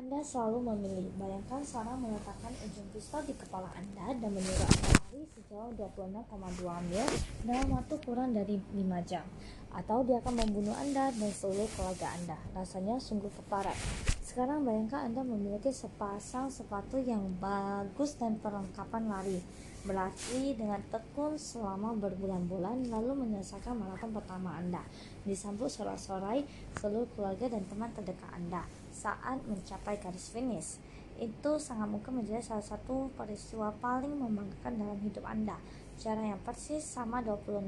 Anda selalu memilih. Bayangkan seorang meletakkan ujung pistol di kepala Anda dan menyuruh Anda lari sejauh 26,2 mil dalam waktu kurang dari 5 jam. Atau dia akan membunuh Anda dan seluruh keluarga Anda. Rasanya sungguh keparat. Sekarang bayangkan Anda memiliki sepasang sepatu yang bagus dan perlengkapan lari. Berlari dengan tekun selama berbulan-bulan lalu menyelesaikan maraton pertama Anda. Disambut sorak-sorai seluruh keluarga dan teman terdekat Anda saat mencapai garis finish. Itu sangat mungkin menjadi salah satu peristiwa paling membanggakan dalam hidup Anda. Cara yang persis sama 26,2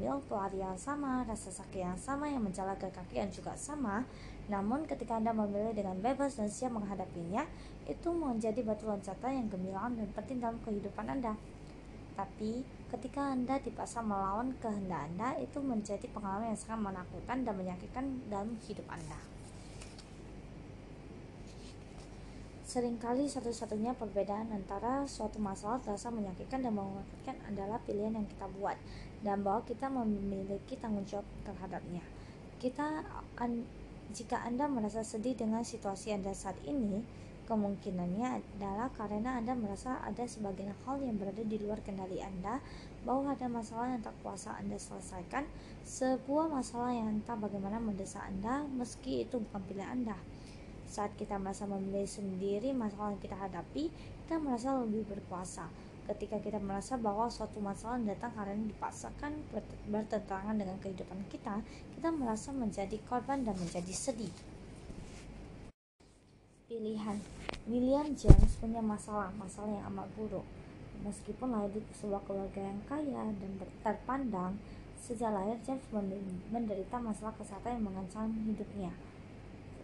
mil, pelarian sama, rasa sakit yang sama, yang menjalar ke kaki yang juga sama. Namun ketika Anda memilih dengan bebas dan siap menghadapinya, itu menjadi batu loncatan yang gemilang dan penting dalam kehidupan Anda. Tapi ketika Anda dipaksa melawan kehendak Anda, itu menjadi pengalaman yang sangat menakutkan dan menyakitkan dalam hidup Anda. Seringkali satu-satunya perbedaan antara suatu masalah terasa menyakitkan dan mengagetkan adalah pilihan yang kita buat dan bahwa kita memiliki tanggung jawab terhadapnya. Kita an, jika Anda merasa sedih dengan situasi Anda saat ini, kemungkinannya adalah karena Anda merasa ada sebagian hal yang berada di luar kendali Anda, bahwa ada masalah yang tak kuasa Anda selesaikan, sebuah masalah yang entah bagaimana mendesak Anda meski itu bukan pilihan Anda. Saat kita merasa memilih sendiri masalah yang kita hadapi, kita merasa lebih berkuasa. Ketika kita merasa bahwa suatu masalah datang karena dipaksakan bertentangan dengan kehidupan kita, kita merasa menjadi korban dan menjadi sedih. Pilihan William James punya masalah, masalah yang amat buruk. Meskipun lahir di sebuah keluarga yang kaya dan terpandang, sejak lahir James menderita masalah kesehatan yang mengancam hidupnya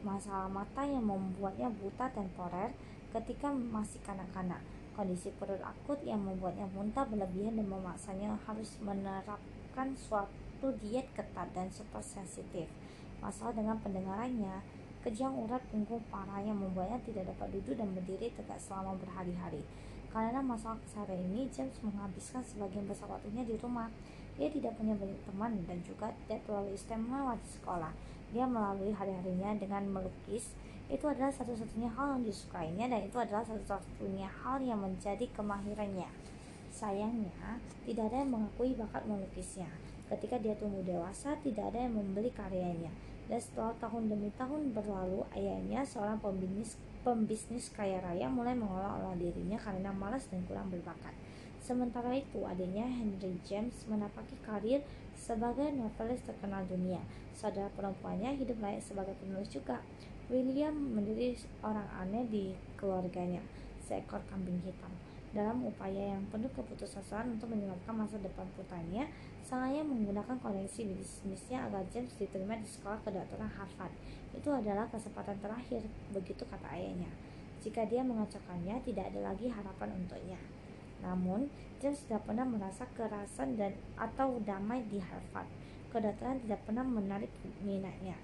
masalah mata yang membuatnya buta temporer ketika masih kanak-kanak. Kondisi perut akut yang membuatnya muntah berlebihan dan memaksanya harus menerapkan suatu diet ketat dan super sensitif. Masalah dengan pendengarannya, kejang urat punggung parah yang membuatnya tidak dapat duduk dan berdiri tegak selama berhari-hari. Karena masalah kesehatan ini, James menghabiskan sebagian besar waktunya di rumah. Dia tidak punya banyak teman dan juga tidak terlalu istimewa di sekolah dia melalui hari-harinya dengan melukis itu adalah satu-satunya hal yang disukainya dan itu adalah satu-satunya hal yang menjadi kemahirannya. Sayangnya, tidak ada yang mengakui bakat melukisnya. Ketika dia tumbuh dewasa, tidak ada yang membeli karyanya. Dan setelah tahun demi tahun berlalu, ayahnya seorang pembisnis, pembisnis kaya raya mulai mengolah-olah dirinya karena malas dan kurang berbakat. Sementara itu, adiknya Henry James menapaki karir sebagai novelis terkenal dunia. Saudara perempuannya hidup layak sebagai penulis juga. William menjadi orang aneh di keluarganya, seekor kambing hitam. Dalam upaya yang penuh keputusasaan untuk menyelamatkan masa depan putranya, ayah menggunakan koneksi bisnisnya agar James diterima di sekolah kedokteran Harvard. Itu adalah kesempatan terakhir, begitu kata ayahnya. Jika dia mengacaukannya, tidak ada lagi harapan untuknya. Namun, James tidak pernah merasa kerasan dan atau damai di Harvard. Kedatangan tidak pernah menarik minatnya.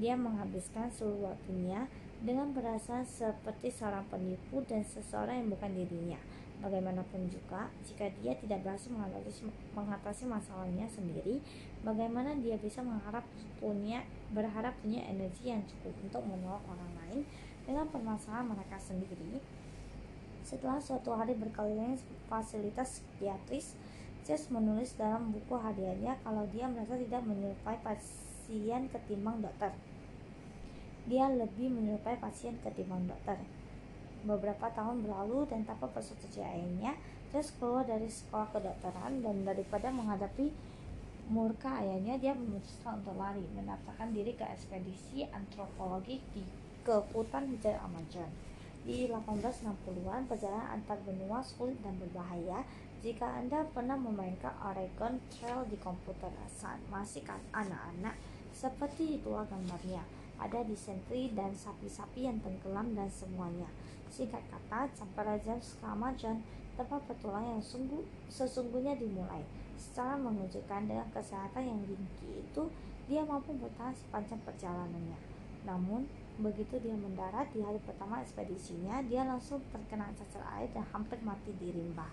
Dia menghabiskan seluruh waktunya dengan berasa seperti seorang penipu dan seseorang yang bukan dirinya. Bagaimanapun juga, jika dia tidak berhasil mengatasi, mengatasi masalahnya sendiri, bagaimana dia bisa mengharap punya berharap punya energi yang cukup untuk menolong orang lain dengan permasalahan mereka sendiri? Setelah suatu hari berkeliling fasilitas psikiatris, Jess menulis dalam buku hadiahnya kalau dia merasa tidak menyerupai pasien ketimbang dokter. Dia lebih menyerupai pasien ketimbang dokter. Beberapa tahun berlalu dan tanpa persetujuannya, Jess keluar dari sekolah kedokteran dan daripada menghadapi murka ayahnya, dia memutuskan untuk lari, mendaftarkan diri ke ekspedisi antropologi di ke hutan hujan Amazon. Di 1860-an, perjalanan antar benua sulit dan berbahaya jika Anda pernah memainkan Oregon Trail di komputer saat masih kan anak-anak. Seperti itulah gambarnya. Ada disentri dan sapi-sapi yang tenggelam dan semuanya. Singkat kata, sampai Raja Amazon, tempat petualang yang sungguh, sesungguhnya dimulai. Secara mengejutkan dengan kesehatan yang tinggi itu, dia mampu bertahan sepanjang perjalanannya. Namun, Begitu dia mendarat di hari pertama ekspedisinya, dia langsung terkena cacar air dan hampir mati di rimba.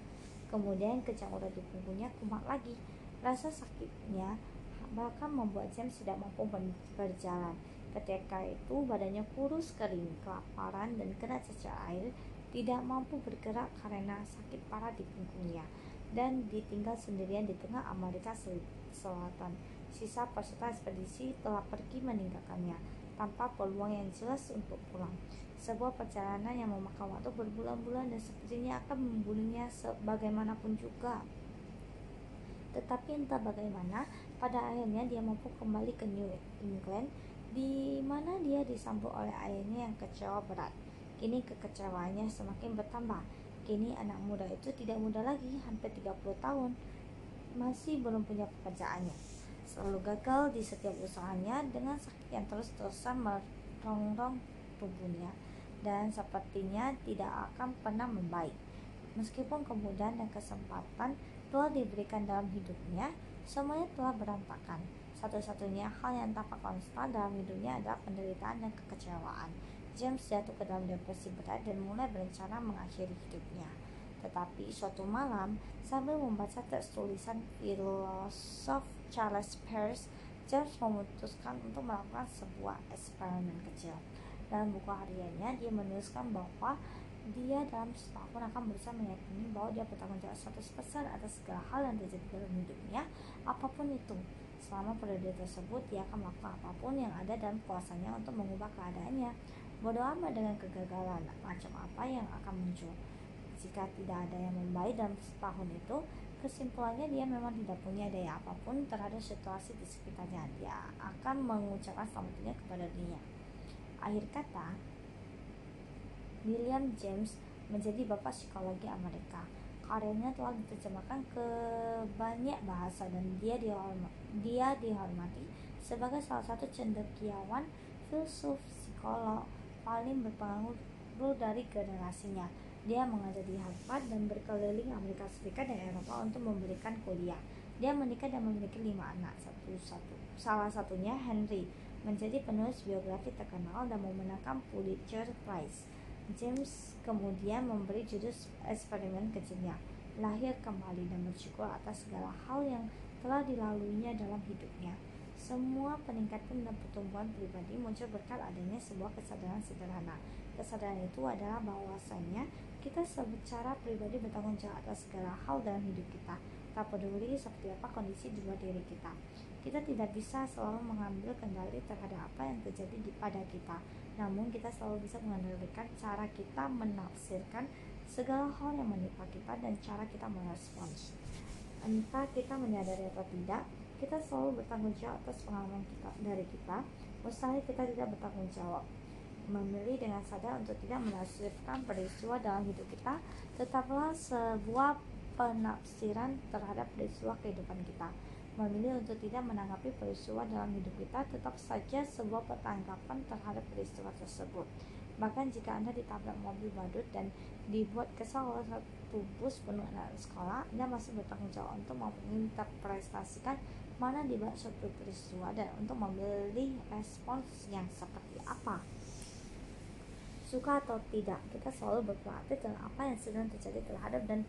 Kemudian kejang urat di punggungnya kumat lagi. Rasa sakitnya bahkan membuat James tidak mampu berjalan. Ketika itu badannya kurus kering, kelaparan dan kena cacar air, tidak mampu bergerak karena sakit parah di punggungnya dan ditinggal sendirian di tengah Amerika Selatan. Sisa peserta ekspedisi telah pergi meninggalkannya tanpa peluang yang jelas untuk pulang. Sebuah perjalanan yang memakan waktu berbulan-bulan dan sepertinya akan membunuhnya sebagaimanapun juga. Tetapi entah bagaimana, pada akhirnya dia mampu kembali ke New England, di mana dia disambut oleh ayahnya yang kecewa berat. Kini kekecewaannya semakin bertambah. Kini anak muda itu tidak muda lagi, hampir 30 tahun, masih belum punya pekerjaannya. Selalu gagal di setiap usahanya dengan sakit yang terus-terusan merongrong tubuhnya dan sepertinya tidak akan pernah membaik. Meskipun kemudahan dan kesempatan telah diberikan dalam hidupnya, semuanya telah berantakan. Satu-satunya hal yang tampak konstan dalam hidupnya adalah penderitaan dan kekecewaan. James jatuh ke dalam depresi berat dan mulai berencana mengakhiri hidupnya. Tetapi suatu malam, sambil membaca teks tulisan filosof Charles Peirce, James memutuskan untuk melakukan sebuah eksperimen kecil. Dalam buku hariannya, dia menuliskan bahwa dia dalam setahun akan berusaha meyakini bahwa dia bertanggung jawab 100% atas segala hal yang terjadi dalam hidupnya, apa pun itu. Selama periode tersebut, dia akan melakukan apa pun yang ada dalam kuasanya untuk mengubah keadaannya. Bodoh amat dengan kegagalan, macam apa yang akan muncul. Jika tidak ada yang membaik dalam setahun itu, kesimpulannya dia memang tidak punya daya apa pun terhadap situasi di sekitarnya. Dia akan mengucapkan selamatnya kepada dunia. Akhir kata, William James menjadi bapak psikologi Amerika. Karyanya telah diterjemahkan ke banyak bahasa dan dia dihormati, dia dihormati sebagai salah satu cendekiawan, filsuf, psikolog, paling berpengaruh dari generasinya. Dia mengajar di Harvard dan berkeliling Amerika Serikat dan Eropa untuk memberikan kuliah. Dia menikah dan memiliki lima anak, satu satu. Salah satunya Henry, menjadi penulis biografi terkenal dan memenangkan Pulitzer Prize. James kemudian memberi judul eksperimen kecilnya, lahir kembali dan bersyukur atas segala hal yang telah dilaluinya dalam hidupnya. Semua peningkatan dan pertumbuhan pribadi muncul berkat adanya sebuah kesadaran sederhana. Kesadaran itu adalah bahwasanya kita secara pribadi bertanggung jawab atas segala hal dalam hidup kita, tak peduli seperti apa kondisi di luar diri kita. Kita tidak bisa selalu mengambil kendali terhadap apa yang terjadi di pada kita, namun kita selalu bisa mengendalikan cara kita menafsirkan segala hal yang menimpa kita dan cara kita merespons. Entah kita menyadari atau tidak, kita selalu bertanggung jawab atas pengalaman kita dari kita mustahil kita tidak bertanggung jawab memilih dengan sadar untuk tidak menafsirkan peristiwa dalam hidup kita tetaplah sebuah penafsiran terhadap peristiwa kehidupan kita. Memilih untuk tidak menanggapi peristiwa dalam hidup kita tetap saja sebuah pertanggapan terhadap peristiwa tersebut. Bahkan jika anda ditabrak mobil badut dan dibuat kesal oleh satu bus penuh anak sekolah anda masih bertanggung jawab untuk menginterpretasikan mana di bawah suatu peristiwa dan untuk memilih respons yang seperti apa suka atau tidak kita selalu berpraktik dengan apa yang sedang terjadi terhadap dan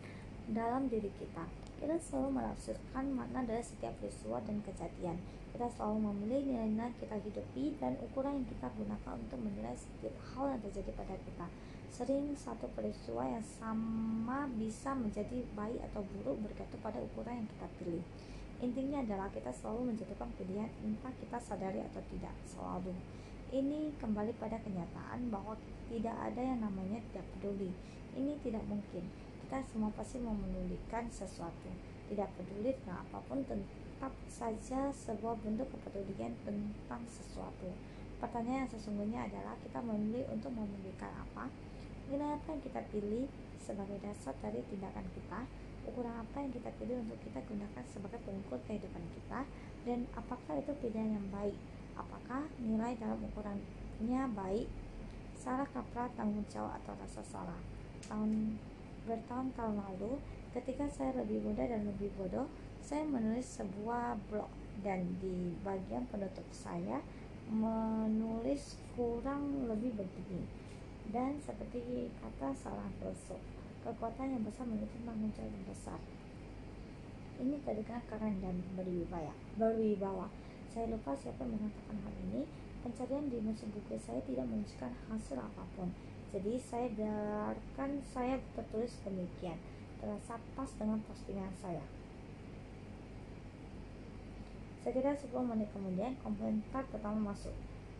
dalam diri kita. Kita selalu menafsirkan makna dari setiap peristiwa dan kejadian. Kita selalu memilih nilai-nilai kita hidupi dan ukuran yang kita gunakan untuk menilai setiap hal yang terjadi pada kita. Sering satu peristiwa yang sama bisa menjadi baik atau buruk bergantung pada ukuran yang kita pilih. Intinya adalah kita selalu menjatuhkan pilihan entah kita sadari atau tidak selalu. Ini kembali pada kenyataan bahwa tidak ada yang namanya tidak peduli. Ini tidak mungkin. Kita semua pasti memedulikan sesuatu. Tidak peduli dengan apa pun tetap saja sebuah bentuk kepedulian tentang sesuatu. Pertanyaan yang sesungguhnya adalah kita memilih untuk memedulikan apa? Nilai apa yang kita pilih sebagai dasar dari tindakan kita? ukuran apa yang kita pilih untuk kita gunakan sebagai pengukur kehidupan kita dan apakah itu pilihan yang baik apakah nilai dalam ukurannya baik salah kaprah tanggung jawab atau rasa salah tahun bertahun-tahun lalu ketika saya lebih muda dan lebih bodoh saya menulis sebuah blog dan di bagian penutup saya menulis kurang lebih begini dan seperti kata salah filsuf Kekuatan yang besar memiliki tanggung jawab yang besar. Ini terdengar keren dan berwibawa. berwibawa. Saya lupa siapa yang mengatakan hal ini, Pencarian di mesin Google saya tidak menunjukkan hasil apa pun. Jadi saya biarkan saya tertulis demikian. Terasa pas dengan postingan saya. Sekitar 10 menit kemudian, komentar pertama masuk.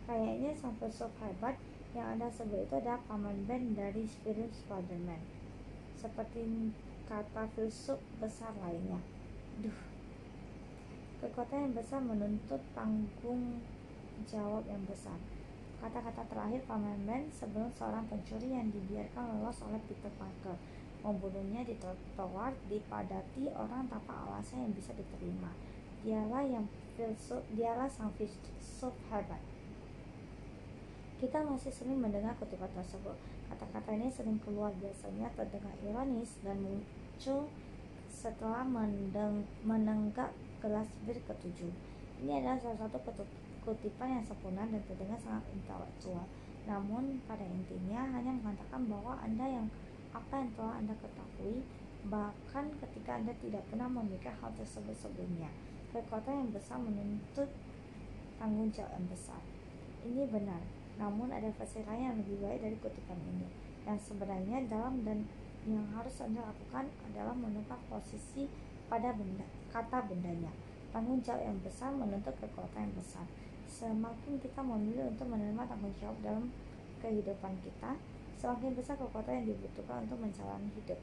Kayaknya sang filsuf hebat yang Anda sebut itu adalah paman Ben dari film Spider-Man. Seperti kata filsuf besar lainnya. Duh, kekuatan yang besar menuntut tanggung jawab yang besar. Kata-kata terakhir Ben sebelum seorang pencuri yang dibiarkan lolos oleh Peter Parker membunuhnya di trotoar dipadati orang tanpa alasan yang bisa diterima. Dialah yang filsuf, dialah sang filsuf hebat. Kita masih sering mendengar kutipan tersebut. Kata-kata ini sering keluar biasanya terdengar ironis dan muncul setelah mendeng gelas bir ketujuh. Ini adalah salah satu kutipan yang sempurna dan terdengar sangat intelektual. Namun pada intinya hanya mengatakan bahwa Anda yang apa yang telah Anda ketahui bahkan ketika Anda tidak pernah memikirkan hal tersebut sebelumnya. Kekuatan yang besar menuntut tanggung jawab yang besar. Ini benar, namun ada versi lain yang lebih baik dari kutipan ini. Yang sebenarnya dalam dan yang harus Anda lakukan adalah menukar posisi pada benda, kata bendanya. Tanggung jawab yang besar menuntut kekuatan yang besar. Semakin kita memilih untuk menerima tanggung jawab dalam kehidupan kita, semakin besar kekuatan yang dibutuhkan untuk menjalani hidup.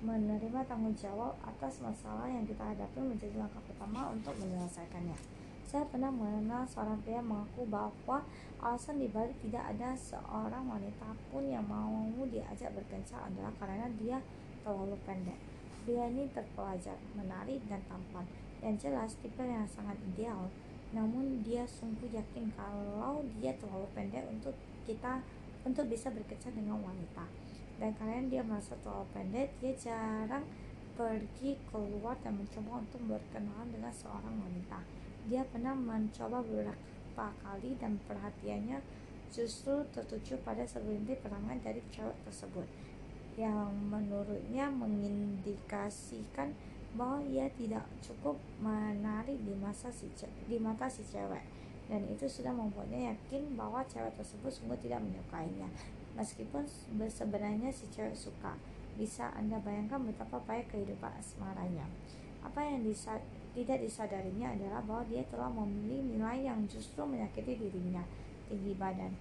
Menerima tanggung jawab atas masalah yang kita hadapi menjadi langkah pertama untuk menyelesaikannya. Saya pernah mengenal seorang pria mengaku bahwa alasan dibalik tidak ada seorang wanita pun yang mau diajak berkencan adalah karena dia terlalu pendek. Pria ini terpelajar, menarik, dan tampan. Yang jelas tipe yang sangat ideal. Namun dia sungguh yakin kalau dia terlalu pendek untuk kita untuk bisa berkencan dengan wanita. Dan karena dia merasa terlalu pendek, dia jarang pergi keluar dan mencoba untuk berkenalan dengan seorang wanita dia pernah mencoba beberapa kali dan perhatiannya justru tertuju pada segelintir perangan dari cewek tersebut yang menurutnya mengindikasikan bahwa ia tidak cukup menarik di masa si di mata si cewek. Dan itu sudah membuatnya yakin bahwa cewek tersebut sungguh tidak menyukainya. Meskipun sebenarnya si cewek suka. Bisa anda bayangkan betapa baik kehidupan asmaranya. Apa yang tidak disadarinya adalah bahwa dia telah memilih nilai yang justru menyakiti dirinya, tinggi badan.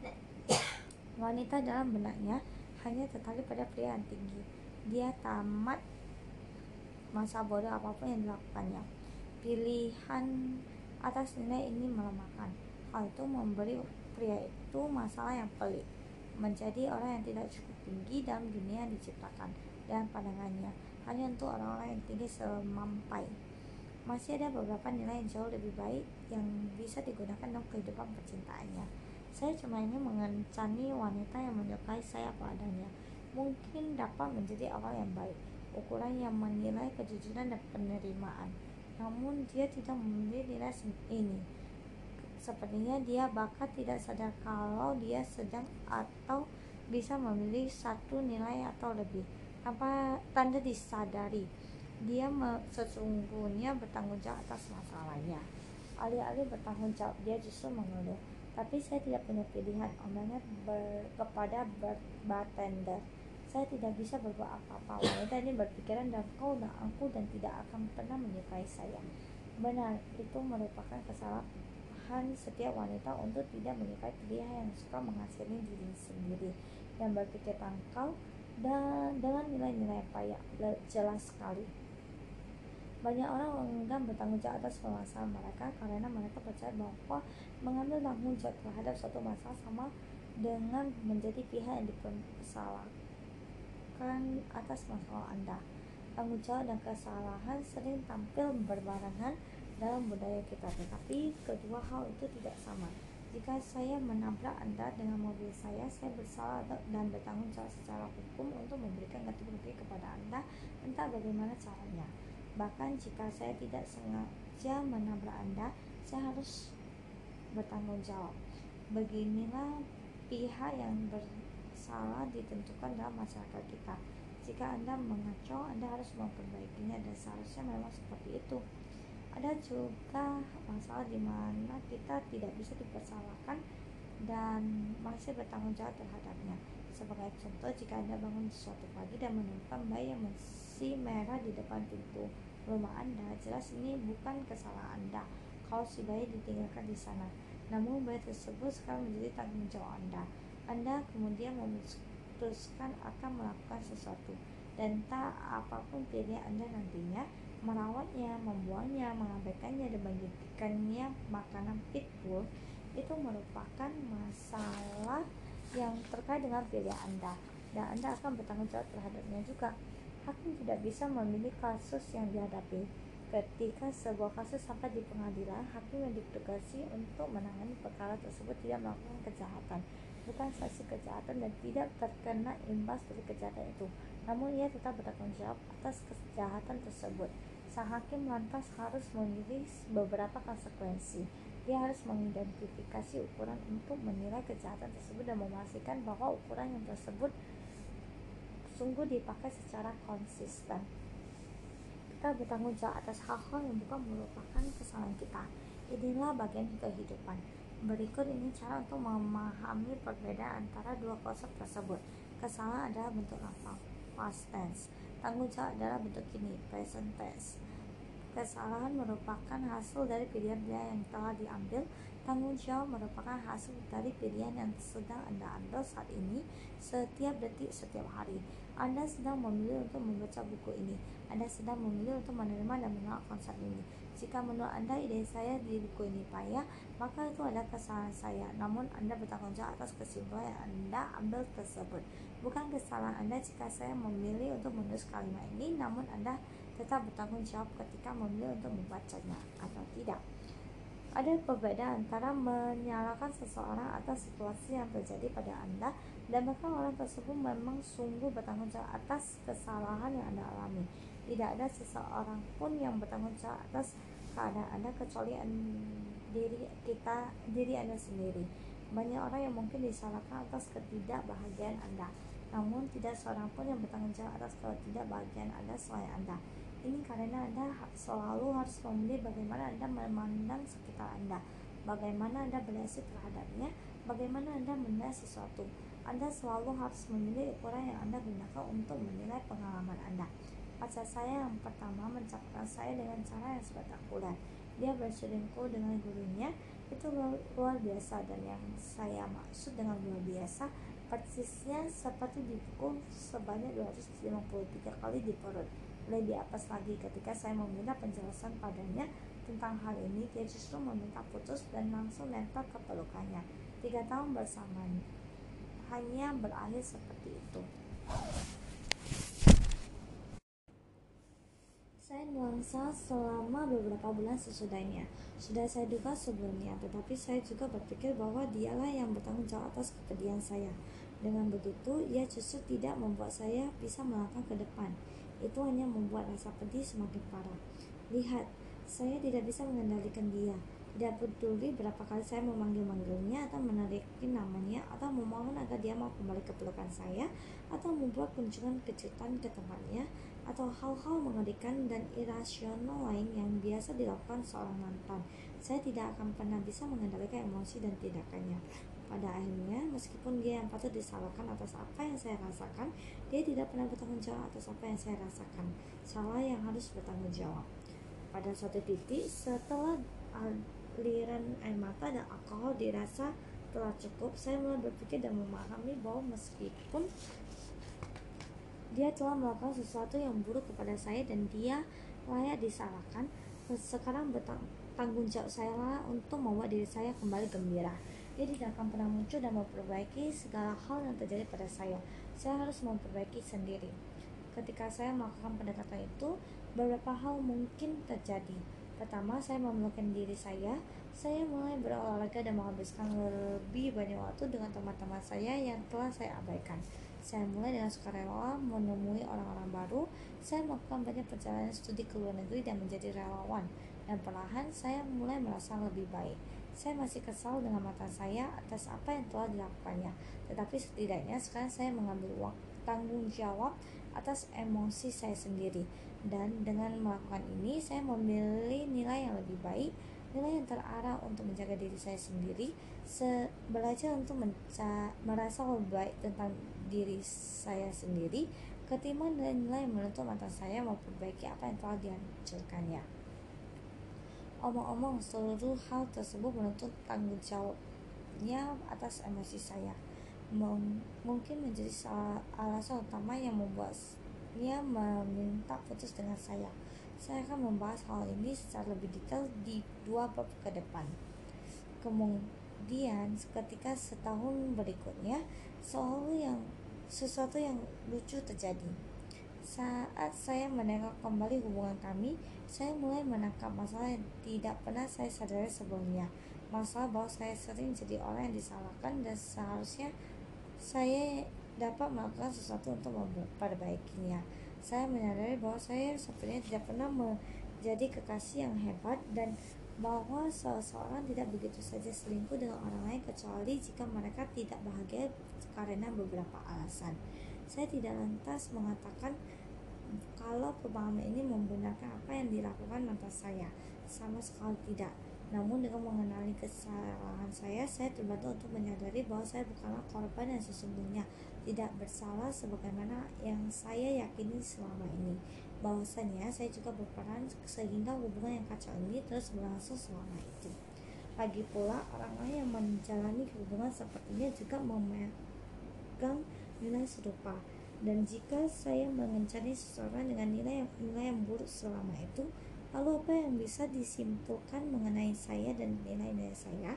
Wanita dalam benaknya hanya tertarik pada pria yang tinggi. Dia tamat masa bodoh apa pun yang dilakukannya. Pilihan atas nilai ini melemahkan. Hal itu memberi pria itu masalah yang pelik. Menjadi orang yang tidak cukup tinggi dalam dunia yang diciptakan dan pandangannya hanya untuk orang-orang yang tinggi semampai masih ada beberapa nilai yang jauh lebih baik yang bisa digunakan dalam kehidupan percintaannya. Saya cuma ingin mengencani wanita yang menyukai saya apa adanya. Mungkin dapat menjadi awal yang baik, ukuran yang menilai kejujuran dan penerimaan. Namun dia tidak memilih nilai ini. Sepertinya dia bahkan tidak sadar kalau dia sedang atau bisa memilih satu nilai atau lebih tanpa tanda disadari dia sesungguhnya bertanggung jawab atas masalahnya. Alih-alih bertanggung jawab, dia justru mengeluh. Tapi saya tidak punya pilihan, omongnya kepada bartender. Saya tidak bisa berbuat apa-apa. Wanita ini berpikiran dan kau dan aku dan tidak akan pernah menyukai saya. Benar, itu merupakan kesalahan setiap wanita untuk tidak menyukai pria yang suka menghasili diri sendiri dan berpikir tangkal dan dengan nilai-nilai payah jelas sekali. Banyak orang enggan bertanggung jawab atas permasalahan mereka karena mereka percaya bahwa mengambil tanggung jawab terhadap suatu masalah sama dengan menjadi pihak yang dipersalahkan atas masalah Anda. Tanggung jawab dan kesalahan sering tampil berbarengan dalam budaya kita, tetapi kedua hal itu tidak sama. Jika saya menabrak Anda dengan mobil saya, saya bersalah dan bertanggung jawab secara hukum untuk memberikan ganti rugi kepada Anda, entah bagaimana caranya. Bahkan jika saya tidak sengaja menabrak Anda, saya harus bertanggung jawab. Beginilah pihak yang bersalah ditentukan dalam masyarakat kita. Jika Anda mengacau, Anda harus memperbaikinya dan seharusnya memang seperti itu. ada juga masalah di mana kita tidak bisa dipersalahkan dan masih bertanggung jawab terhadapnya. Sebagai contoh, jika Anda bangun suatu pagi dan menemukan bayi yang masih merah di depan pintu rumah Anda, jelas ini bukan kesalahan Anda kalau si ditinggalkan di sana. Namun bayi tersebut sekarang menjadi tanggung jawab Anda. Anda kemudian memutuskan akan melakukan sesuatu dan tak apa pun pilihan Anda nantinya, merawatnya, membuangnya, mengabaikannya, dan menjadikannya makanan pitbull itu merupakan masalah yang terkait dengan pilihan Anda dan Anda akan bertanggung jawab terhadapnya juga. Hakim tidak bisa memilih kasus yang dihadapi. Ketika sebuah kasus sampai di pengadilan, hakim yang ditugasi untuk menangani perkara tersebut tidak melakukan kejahatan, bukan saksi kejahatan dan tidak terkena imbas dari kejahatan itu. Namun ia tetap bertanggung jawab atas kejahatan tersebut sang hakim lantas harus memilih beberapa konsekuensi. Dia harus mengidentifikasi ukuran untuk menilai kejahatan tersebut dan memastikan bahwa ukuran yang tersebut sungguh dipakai secara konsisten. Kita bertanggung jawab atas hal-hal yang bukan merupakan kesalahan kita. Inilah bagian kehidupan. Berikut ini cara untuk memahami perbedaan antara dua konsep tersebut. Kesalahan adalah bentuk apa? Past tense. Tanggung jawab adalah bentuk ini, present tense. Kesalahan merupakan hasil dari pilihan-pilihan yang telah diambil. Tanggung jawab merupakan hasil dari pilihan yang sedang Anda ambil saat ini, setiap detik, setiap hari. Anda sedang memilih untuk membaca buku ini. Anda sedang memilih untuk menerima dan menolak konsep ini. Jika menurut Anda ide saya di buku ini payah, maka itu adalah kesalahan saya. Namun Anda bertanggung jawab atas kesimpulan yang Anda ambil tersebut. Bukan kesalahan Anda jika saya memilih untuk menulis kalimat ini, namun Anda tetap bertanggung jawab ketika memilih untuk membacanya atau tidak. Ada perbedaan antara menyalahkan seseorang atas situasi yang terjadi pada Anda dan bahkan orang tersebut memang sungguh bertanggung jawab atas kesalahan yang Anda alami. Tidak ada seseorang pun yang bertanggung jawab atas keadaan Anda kecuali diri kita diri Anda sendiri. Banyak orang yang mungkin disalahkan atas ketidakbahagiaan Anda, namun tidak seorang pun yang bertanggung jawab atas ketidakbahagiaan Anda selain Anda. Ini karena Anda selalu harus memilih bagaimana Anda memandang sekitar Anda, bagaimana Anda bereaksi terhadapnya, bagaimana Anda menilai sesuatu. Anda selalu harus memilih ukuran yang Anda gunakan untuk menilai pengalaman Anda. Pacar saya yang pertama mencapai saya dengan cara yang spektakuler. Dia berselingkuh dengan gurunya, itu luar biasa dan yang saya maksud dengan luar biasa persisnya seperti dipukul sebanyak 253 kali di perut lebih apes lagi ketika saya meminta penjelasan padanya tentang hal ini dia justru meminta putus dan langsung lempar ke pelukannya tiga tahun bersama hanya berakhir seperti itu saya nuansa selama beberapa bulan sesudahnya. Sudah saya duga sebelumnya, tetapi saya juga berpikir bahwa dialah yang bertanggung jawab atas kepedihan saya. Dengan begitu, ia justru tidak membuat saya bisa melangkah ke depan. Itu hanya membuat rasa pedih semakin parah. Lihat, saya tidak bisa mengendalikan dia. Tidak peduli berapa kali saya memanggil-manggilnya atau menarikin namanya atau memohon agar dia mau kembali ke pelukan saya atau membuat kunjungan kejutan ke tempatnya atau hal-hal mengerikan dan irasional lain yang biasa dilakukan seorang mantan. Saya tidak akan pernah bisa mengendalikan emosi dan tindakannya. Pada akhirnya, meskipun dia yang patut disalahkan atas apa yang saya rasakan, dia tidak pernah bertanggung jawab atas apa yang saya rasakan. Salah yang harus bertanggung jawab. Pada suatu titik, setelah aliran air mata dan alkohol dirasa telah cukup, saya mulai berpikir dan memahami bahwa meskipun dia telah melakukan sesuatu yang buruk kepada saya dan dia layak disalahkan, sekarang bertanggung jawab saya lah untuk membuat diri saya kembali gembira. Dia tidak akan pernah muncul dan memperbaiki segala hal yang terjadi pada saya. Saya harus memperbaiki sendiri. Ketika saya melakukan pendekatan itu, beberapa hal mungkin terjadi. Pertama, saya memelukkan diri saya. Saya mulai berolahraga dan menghabiskan lebih banyak waktu dengan teman-teman saya yang telah saya abaikan. Saya mulai dengan sukarela menemui orang-orang baru. Saya melakukan banyak perjalanan studi ke luar negeri dan menjadi relawan. Dan perlahan saya mulai merasa lebih baik. Saya masih kesal dengan mata saya atas apa yang telah dilakukannya, tetapi setidaknya sekarang saya mengambil uang bertanggung jawab atas emosi saya sendiri. Dan dengan melakukan ini saya memilih nilai yang lebih baik nilai yang terarah untuk menjaga diri saya sendiri se belajar untuk merasa lebih baik tentang diri saya sendiri ketimbang nilai-nilai yang menuntut mata saya memperbaiki apa yang telah dihancurkannya omong-omong seluruh hal tersebut menuntut tanggung jawabnya atas emosi saya mungkin menjadi alasan utama yang membuatnya meminta putus dengan saya. Saya akan membahas hal ini secara lebih detail di dua bab ke depan. Kemudian, ketika setahun berikutnya, sesuatu yang sesuatu yang lucu terjadi. Saat saya menengok kembali hubungan kami, saya mulai menangkap masalah yang tidak pernah saya sadari sebelumnya. Masalah bahwa saya sering jadi orang yang disalahkan dan seharusnya saya dapat melakukan sesuatu untuk memperbaikinya. Saya menyadari bahwa saya sebenarnya tidak pernah menjadi kekasih yang hebat dan bahwa seseorang tidak begitu saja selingkuh dengan orang lain kecuali jika mereka tidak bahagia karena beberapa alasan. Saya tidak lantas mengatakan kalau pemahaman ini membenarkan apa yang dilakukan mantan saya. Sama sekali tidak. Namun dengan mengenali kesalahan saya, saya terbantu untuk menyadari bahwa saya bukanlah korban yang sesungguhnya tidak bersalah sebagaimana yang saya yakini selama ini. Bahwasanya saya juga berperan sehingga hubungan yang kacau ini terus berlangsung selama itu. Lagi pula orang lain yang menjalani hubungan sepertinya juga memegang nilai serupa dan jika saya mengencani seseorang dengan nilai yang, nilai yang buruk selama itu, Lalu apa yang bisa disimpulkan mengenai saya dan nilai-nilai saya?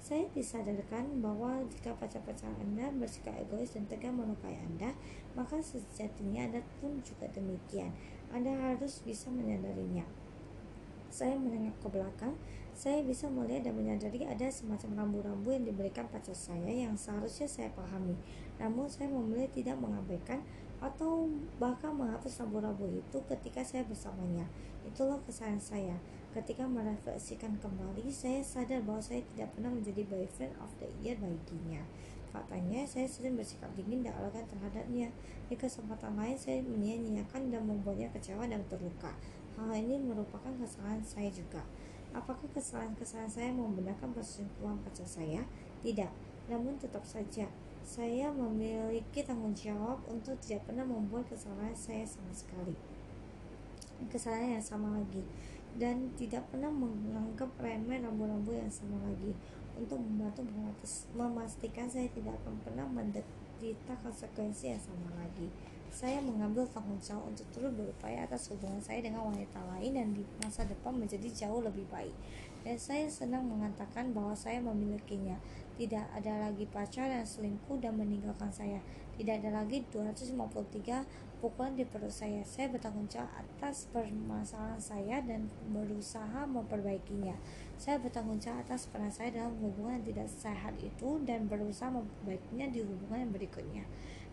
Saya disadarkan bahwa jika pacar-pacar Anda bersikap egois dan tegas melukai Anda, maka sejatinya Anda pun juga demikian. Anda harus bisa menyadarinya. Saya menengok ke belakang, saya bisa melihat dan menyadari ada semacam rambu-rambu yang diberikan pacar saya yang seharusnya saya pahami. Namun saya memilih tidak mengabaikan atau bahkan menghapus rambu-rambu itu ketika saya bersamanya. Itulah kesalahan saya. Ketika merefleksikan kembali, saya sadar bahwa saya tidak pernah menjadi boyfriend of the year baginya. Faktanya, saya sering bersikap dingin dan elegan terhadapnya. Di kesempatan lain, saya menyia-nyiakan dan membuatnya kecewa dan terluka. Hal ini merupakan kesalahan saya juga. Apakah kesalahan-kesalahan saya membenarkan perselingkuhan pacar saya? Tidak. Namun tetap saja, saya memiliki tanggung jawab untuk tidak pernah membuat kesalahan saya sama sekali kesalahan yang sama lagi. Dan tidak pernah menganggap remeh rambu-rambu yang sama lagi. Untuk membantu memastikan saya tidak akan pernah menderita konsekuensi yang sama lagi. Saya mengambil tanggung jawab untuk terus berupaya atas hubungan saya dengan wanita lain dan di masa depan menjadi jauh lebih baik. Dan saya senang mengatakan bahwa saya memilikinya. Tidak ada lagi pacar yang selingkuh dan meninggalkan saya. Tidak ada lagi 253 pukulan di perut saya. Saya bertanggung jawab atas permasalahan saya dan berusaha memperbaikinya. Saya bertanggung jawab atas peran saya dalam hubungan yang tidak sehat itu dan berusaha memperbaikinya di hubungan yang berikutnya.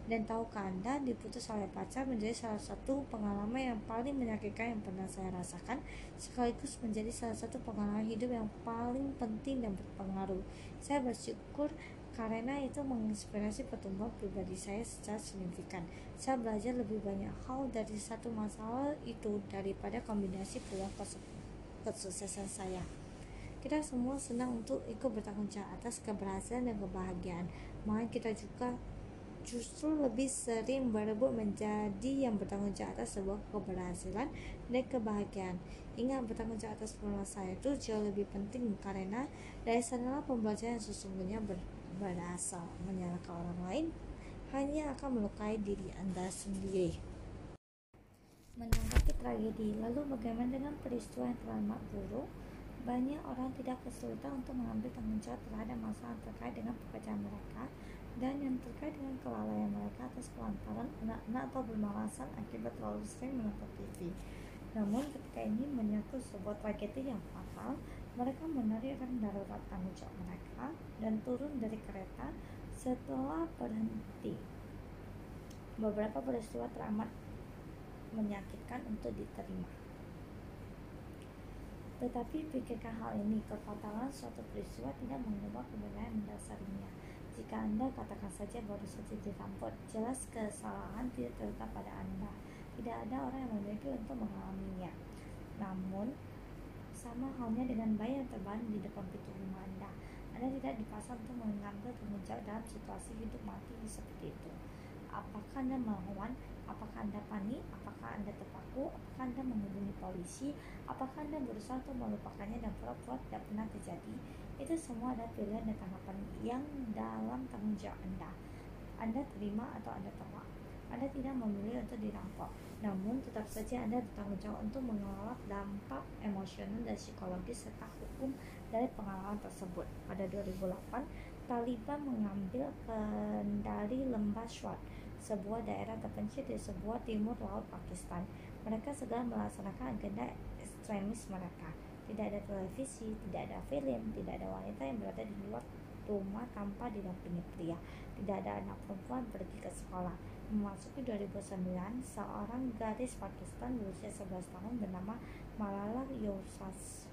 Dan tahukah Anda, diputus oleh pacar menjadi salah satu pengalaman yang paling menyakitkan yang pernah saya rasakan, sekaligus menjadi salah satu pengalaman hidup yang paling penting dan berpengaruh. Saya bersyukur karena itu menginspirasi pertumbuhan pribadi saya secara signifikan. Saya belajar lebih banyak hal dari satu masalah itu daripada kombinasi peluang kesuksesan saya. Kita semua senang untuk ikut bertanggung jawab atas keberhasilan dan kebahagiaan. Maka kita juga justru lebih sering berebut menjadi yang bertanggung jawab atas sebuah keberhasilan dan kebahagiaan. Ingat bertanggung jawab atas saya itu jauh lebih penting karena dari sanalah pembelajaran sesungguhnya ber berasal. Menyalahkan orang lain hanya akan melukai diri Anda sendiri. Menanggapi tragedi, lalu bagaimana dengan peristiwa yang terlalu buruk? Banyak orang tidak kesulitan untuk mengambil tanggung jawab terhadap masalah terkait dengan pekerjaan mereka dan yang terkait dengan kelalaian mereka atas kelantaran anak-anak atau bermalasan akibat terlalu sering menonton TV. Namun ketika ini menyatu sebuah tragedi yang fatal, mereka menarik rem darurat tanggung mereka dan turun dari kereta setelah berhenti. Beberapa peristiwa teramat menyakitkan untuk diterima. Tetapi pikirkan hal ini, kefatalan suatu peristiwa tidak mengubah kebenaran mendasarinya Jika Anda katakan saja baru saja dirampok, jelas kesalahan tidak terletak pada Anda. Tidak ada orang yang memiliki untuk mengalaminya. Namun, sama halnya dengan bayi yang terbaring di depan pintu rumah Anda. Anda tidak dipasang untuk mengambil tanggung jawab dalam situasi hidup mati seperti itu. Apakah Anda melawan? Apakah Anda panik? Apakah Anda terpaku? Apakah Anda menghubungi polisi? Apakah Anda berusaha untuk melupakannya dan pura-pura tidak pernah terjadi? Itu semua adalah pilihan dan tanggapan yang dalam tanggung jawab Anda. Anda terima atau Anda tolak. Anda tidak memilih untuk dirampok, namun tetap saja Anda bertanggung jawab untuk mengelola dampak emosional dan psikologis serta hukum dari pengalaman tersebut. Pada 2008, Taliban mengambil kendali lembah Swat, sebuah daerah terpencil di sebuah timur laut Pakistan. Mereka segera melaksanakan agenda ekstremis mereka tidak ada televisi, tidak ada film, tidak ada wanita yang berada di luar rumah tanpa didampingi pria. Tidak ada anak perempuan pergi ke sekolah. Memasuki 2009, seorang gadis Pakistan berusia 11 tahun bernama Malala Yousafzai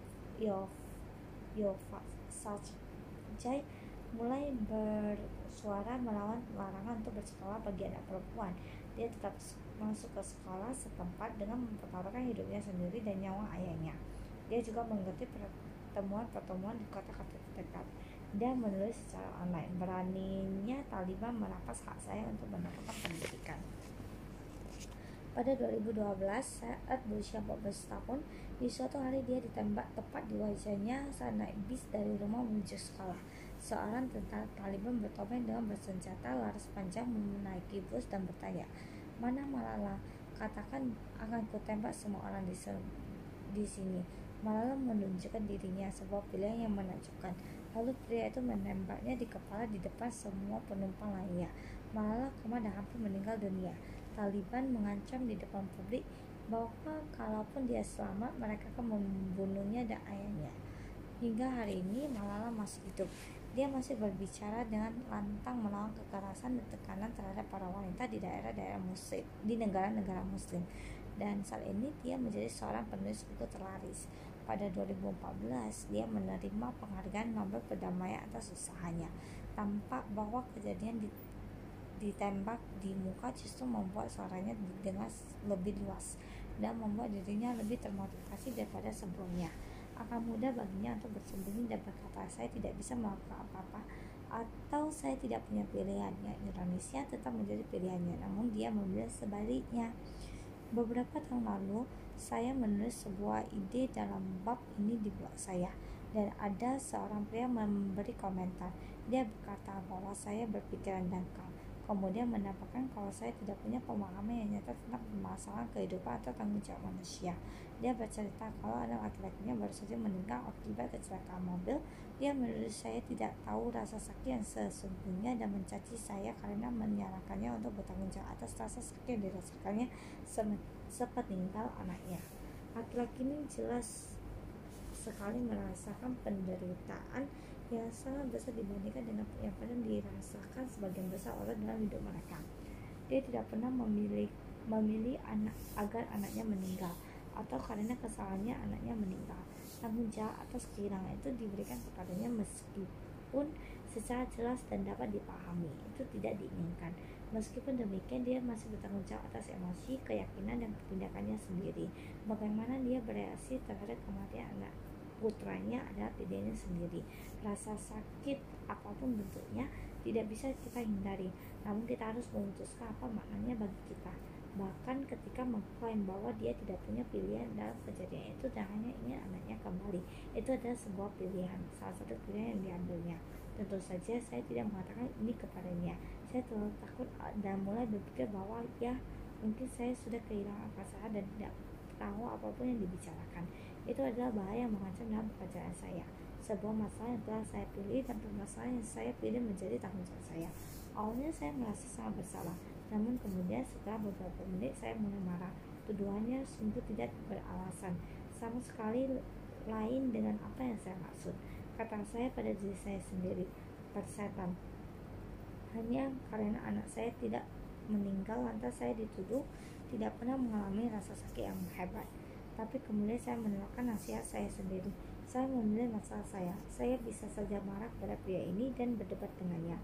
mulai bersuara melawan larangan untuk bersekolah bagi anak perempuan. Dia tetap masuk ke sekolah setempat dengan mempertaruhkan hidupnya sendiri dan nyawa ayahnya. Dia juga mengikuti pertemuan-pertemuan di kota-kota terdekat dan menulis secara online. Beraninya Taliban merampas hak saya untuk mendapatkan pendidikan. Pada 2012, saat berusia 14 tahun, di suatu hari dia ditembak tepat di wajahnya saat naik bis dari rumah menuju sekolah. Seorang tentara Taliban bertopeng dengan bersenjata laras panjang menaiki bus dan bertanya, Mana Malala? Katakan akan kutembak semua orang di, di sini malah menunjukkan dirinya sebuah pilihan yang menakjubkan. Lalu pria itu menembaknya di kepala di depan semua penumpang lainnya. Malah koma dan hampir meninggal dunia. Taliban mengancam di depan publik bahwa kalaupun dia selamat, mereka akan membunuhnya dan ayahnya. Hingga hari ini Malala masih hidup. Dia masih berbicara dengan lantang melawan kekerasan dan tekanan terhadap para wanita di daerah-daerah muslim, di negara-negara muslim. Dan saat ini dia menjadi seorang penulis buku terlaris pada 2014 dia menerima penghargaan Nobel Perdamaian atas usahanya. Tampak bahwa kejadian di, ditembak di muka justru membuat suaranya didengar lebih luas dan membuat dirinya lebih termotivasi daripada sebelumnya. Akan mudah baginya untuk bersembunyi dan berkata saya tidak bisa melakukan apa-apa atau saya tidak punya pilihan. Yang Indonesia tetap menjadi pilihannya, namun dia memilih sebaliknya. Beberapa tahun lalu, saya menulis sebuah ide dalam bab ini di blog saya dan ada seorang pria memberi komentar. Dia berkata bahwa saya berpikiran dangkal. Kemudian mendapatkan kalau saya tidak punya pemahaman yang nyata tentang permasalahan kehidupan atau tanggung jawab manusia. Dia bercerita kalau anak laki-lakinya baru saja meninggal akibat kecelakaan mobil. Dia menulis saya tidak tahu rasa sakit yang sesungguhnya dan mencaci saya karena menyarankannya untuk bertanggung jawab atas rasa sakit yang dirasakannya sepeninggal anaknya. Laki-laki ini jelas sekali merasakan penderitaan yang sangat besar dibandingkan dengan yang pernah dirasakan sebagian besar orang dalam hidup mereka. Dia tidak pernah memilih memilih anak agar anaknya meninggal atau karena kesalahannya anaknya meninggal. Tanggung jawab atas kehilangan itu diberikan kepadanya meskipun secara jelas dan dapat dipahami itu tidak diinginkan. Meskipun demikian, dia masih bertanggung jawab atas emosi, keyakinan, dan tindakannya sendiri. Bagaimana dia bereaksi terhadap kematian anak putranya adalah pilihannya sendiri. Rasa sakit apa pun bentuknya tidak bisa kita hindari, namun kita harus memutuskan apa maknanya bagi kita. Bahkan ketika mengklaim bahwa dia tidak punya pilihan dalam kejadian itu dan hanya ingin anaknya kembali, itu adalah sebuah pilihan, salah satu pilihan yang diambilnya. Tentu saja saya tidak mengatakan ini kepadanya, saya terlalu takut dan mulai berpikir bahwa ya mungkin saya sudah kehilangan akal dan tidak tahu apa pun yang dibicarakan. Itu adalah bahaya yang mengancam dalam pekerjaan saya. Sebuah masalah yang telah saya pilih dan permasalahan yang saya pilih menjadi tanggung jawab saya. Awalnya saya merasa sangat bersalah, namun kemudian setelah beberapa menit saya mulai marah. Tuduhannya sungguh tidak beralasan, sama sekali lain dengan apa yang saya maksud. Kata saya pada diri saya sendiri, persetan, hanya karena anak saya tidak meninggal lantas saya dituduh tidak pernah mengalami rasa sakit yang hebat. Tapi kemudian saya menolakkan nasihat saya sendiri. Saya memilih masalah saya. Saya bisa saja marah pada pria ini dan berdebat dengannya.